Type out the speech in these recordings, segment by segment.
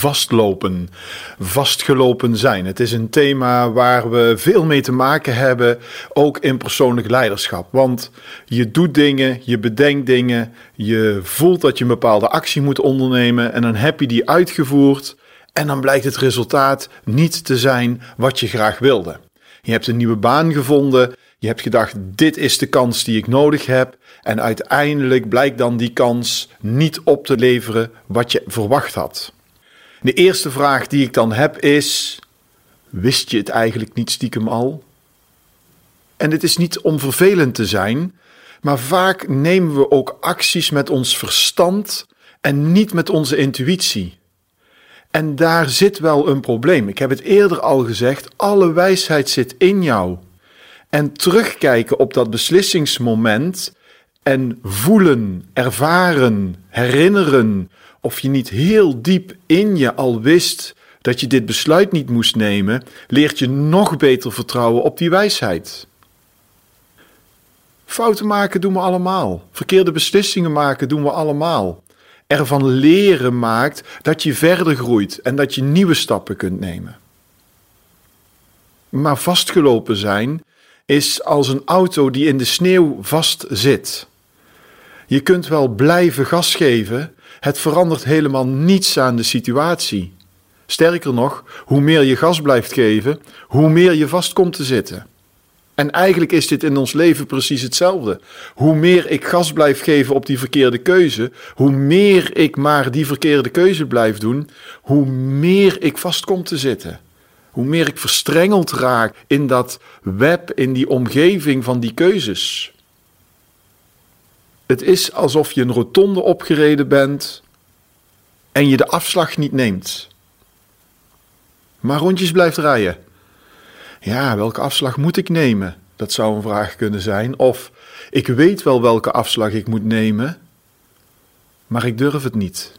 Vastlopen, vastgelopen zijn. Het is een thema waar we veel mee te maken hebben, ook in persoonlijk leiderschap. Want je doet dingen, je bedenkt dingen, je voelt dat je een bepaalde actie moet ondernemen en dan heb je die uitgevoerd en dan blijkt het resultaat niet te zijn wat je graag wilde. Je hebt een nieuwe baan gevonden. Je hebt gedacht, dit is de kans die ik nodig heb. En uiteindelijk blijkt dan die kans niet op te leveren wat je verwacht had. De eerste vraag die ik dan heb is: wist je het eigenlijk niet stiekem al? En het is niet om vervelend te zijn, maar vaak nemen we ook acties met ons verstand en niet met onze intuïtie. En daar zit wel een probleem. Ik heb het eerder al gezegd: alle wijsheid zit in jou. En terugkijken op dat beslissingsmoment en voelen, ervaren, herinneren of je niet heel diep in je al wist dat je dit besluit niet moest nemen, leert je nog beter vertrouwen op die wijsheid. Fouten maken doen we allemaal. Verkeerde beslissingen maken doen we allemaal. Ervan leren maakt dat je verder groeit en dat je nieuwe stappen kunt nemen. Maar vastgelopen zijn is als een auto die in de sneeuw vast zit. Je kunt wel blijven gas geven, het verandert helemaal niets aan de situatie. Sterker nog, hoe meer je gas blijft geven, hoe meer je vast komt te zitten. En eigenlijk is dit in ons leven precies hetzelfde. Hoe meer ik gas blijf geven op die verkeerde keuze, hoe meer ik maar die verkeerde keuze blijf doen, hoe meer ik vast kom te zitten. Hoe meer ik verstrengeld raak in dat web, in die omgeving van die keuzes. Het is alsof je een rotonde opgereden bent en je de afslag niet neemt. Maar rondjes blijft rijden. Ja, welke afslag moet ik nemen? Dat zou een vraag kunnen zijn. Of ik weet wel welke afslag ik moet nemen, maar ik durf het niet.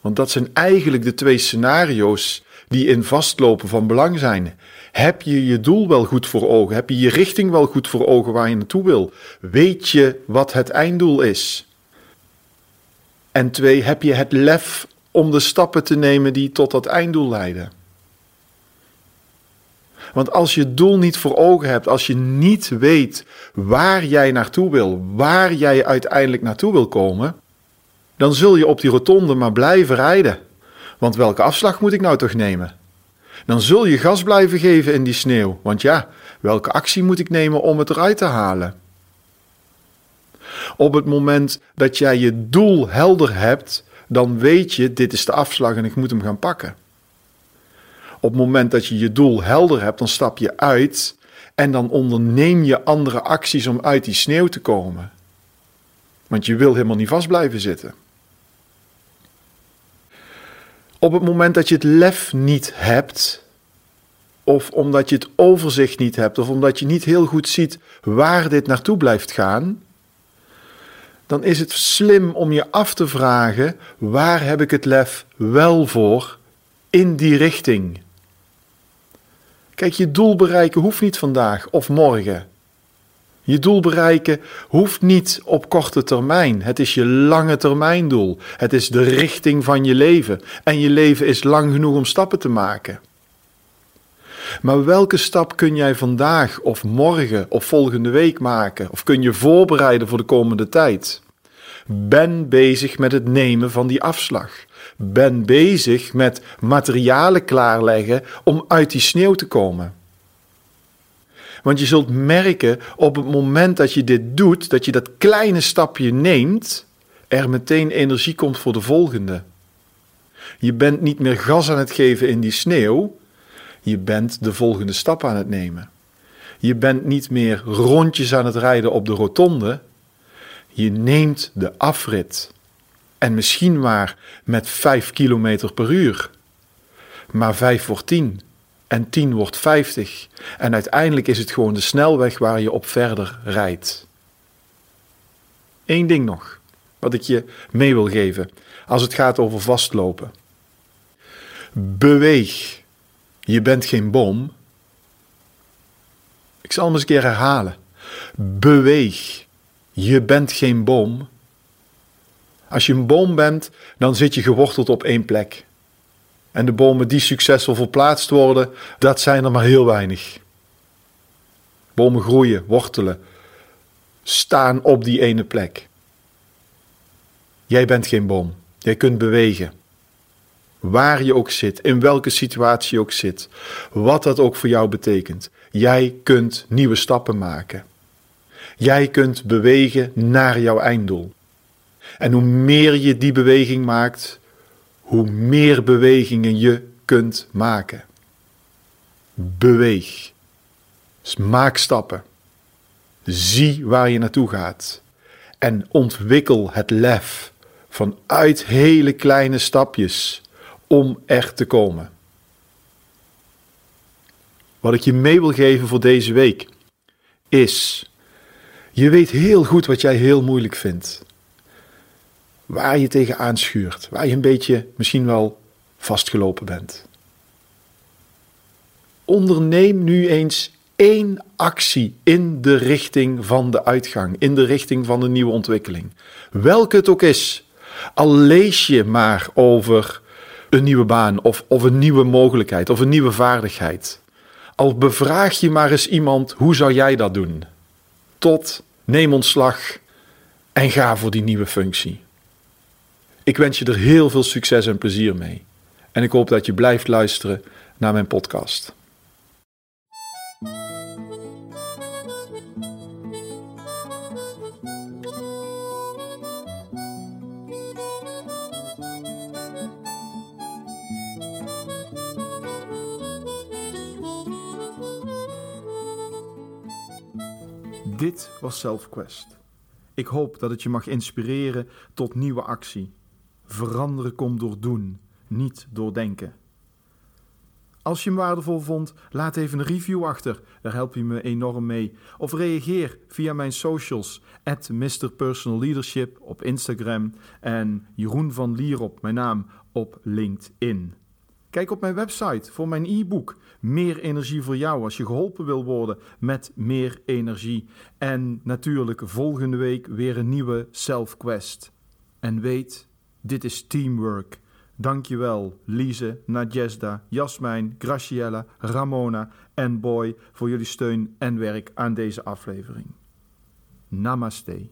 Want dat zijn eigenlijk de twee scenario's die in vastlopen van belang zijn. Heb je je doel wel goed voor ogen? Heb je je richting wel goed voor ogen waar je naartoe wil? Weet je wat het einddoel is? En twee, heb je het lef om de stappen te nemen die tot dat einddoel leiden? Want als je het doel niet voor ogen hebt, als je niet weet waar jij naartoe wil, waar jij uiteindelijk naartoe wil komen, dan zul je op die rotonde maar blijven rijden. Want welke afslag moet ik nou toch nemen? Dan zul je gas blijven geven in die sneeuw. Want ja, welke actie moet ik nemen om het eruit te halen? Op het moment dat jij je doel helder hebt, dan weet je: dit is de afslag en ik moet hem gaan pakken. Op het moment dat je je doel helder hebt, dan stap je uit en dan onderneem je andere acties om uit die sneeuw te komen. Want je wil helemaal niet vast blijven zitten. Op het moment dat je het lef niet hebt, of omdat je het overzicht niet hebt, of omdat je niet heel goed ziet waar dit naartoe blijft gaan, dan is het slim om je af te vragen: waar heb ik het lef wel voor in die richting? Kijk, je doel bereiken hoeft niet vandaag of morgen. Je doel bereiken hoeft niet op korte termijn. Het is je lange termijn doel. Het is de richting van je leven. En je leven is lang genoeg om stappen te maken. Maar welke stap kun jij vandaag of morgen of volgende week maken? Of kun je voorbereiden voor de komende tijd? Ben bezig met het nemen van die afslag. Ben bezig met materialen klaarleggen om uit die sneeuw te komen. Want je zult merken op het moment dat je dit doet, dat je dat kleine stapje neemt, er meteen energie komt voor de volgende. Je bent niet meer gas aan het geven in die sneeuw, je bent de volgende stap aan het nemen. Je bent niet meer rondjes aan het rijden op de rotonde, je neemt de afrit. En misschien maar met 5 km per uur. Maar 5 wordt 10 en 10 wordt 50. En uiteindelijk is het gewoon de snelweg waar je op verder rijdt. Eén ding nog, wat ik je mee wil geven als het gaat over vastlopen. Beweeg. Je bent geen boom. Ik zal hem eens een keer herhalen. Beweeg. Je bent geen boom. Als je een boom bent, dan zit je geworteld op één plek. En de bomen die succesvol verplaatst worden, dat zijn er maar heel weinig. Bomen groeien, wortelen, staan op die ene plek. Jij bent geen boom. Jij kunt bewegen. Waar je ook zit, in welke situatie je ook zit, wat dat ook voor jou betekent. Jij kunt nieuwe stappen maken. Jij kunt bewegen naar jouw einddoel. En hoe meer je die beweging maakt, hoe meer bewegingen je kunt maken. Beweeg. Maak stappen. Zie waar je naartoe gaat. En ontwikkel het lef vanuit hele kleine stapjes om er te komen. Wat ik je mee wil geven voor deze week is: je weet heel goed wat jij heel moeilijk vindt waar je tegen aanschuurt, waar je een beetje misschien wel vastgelopen bent. Onderneem nu eens één actie in de richting van de uitgang, in de richting van de nieuwe ontwikkeling. Welke het ook is. Al lees je maar over een nieuwe baan of, of een nieuwe mogelijkheid of een nieuwe vaardigheid. Al bevraag je maar eens iemand, hoe zou jij dat doen? Tot neem ontslag en ga voor die nieuwe functie. Ik wens je er heel veel succes en plezier mee. En ik hoop dat je blijft luisteren naar mijn podcast. Dit was SelfQuest. Ik hoop dat het je mag inspireren tot nieuwe actie Veranderen komt door doen, niet door denken. Als je hem waardevol vond, laat even een review achter. Daar help je me enorm mee. Of reageer via mijn socials. At Mr. Personal Leadership op Instagram. En Jeroen van Lierop, mijn naam, op LinkedIn. Kijk op mijn website voor mijn e-book. Meer energie voor jou als je geholpen wil worden met meer energie. En natuurlijk volgende week weer een nieuwe Self Quest. En weet dit is teamwork. Dankjewel Lise, Nadjesda, Jasmijn, Graciella, Ramona en Boy voor jullie steun en werk aan deze aflevering. Namaste.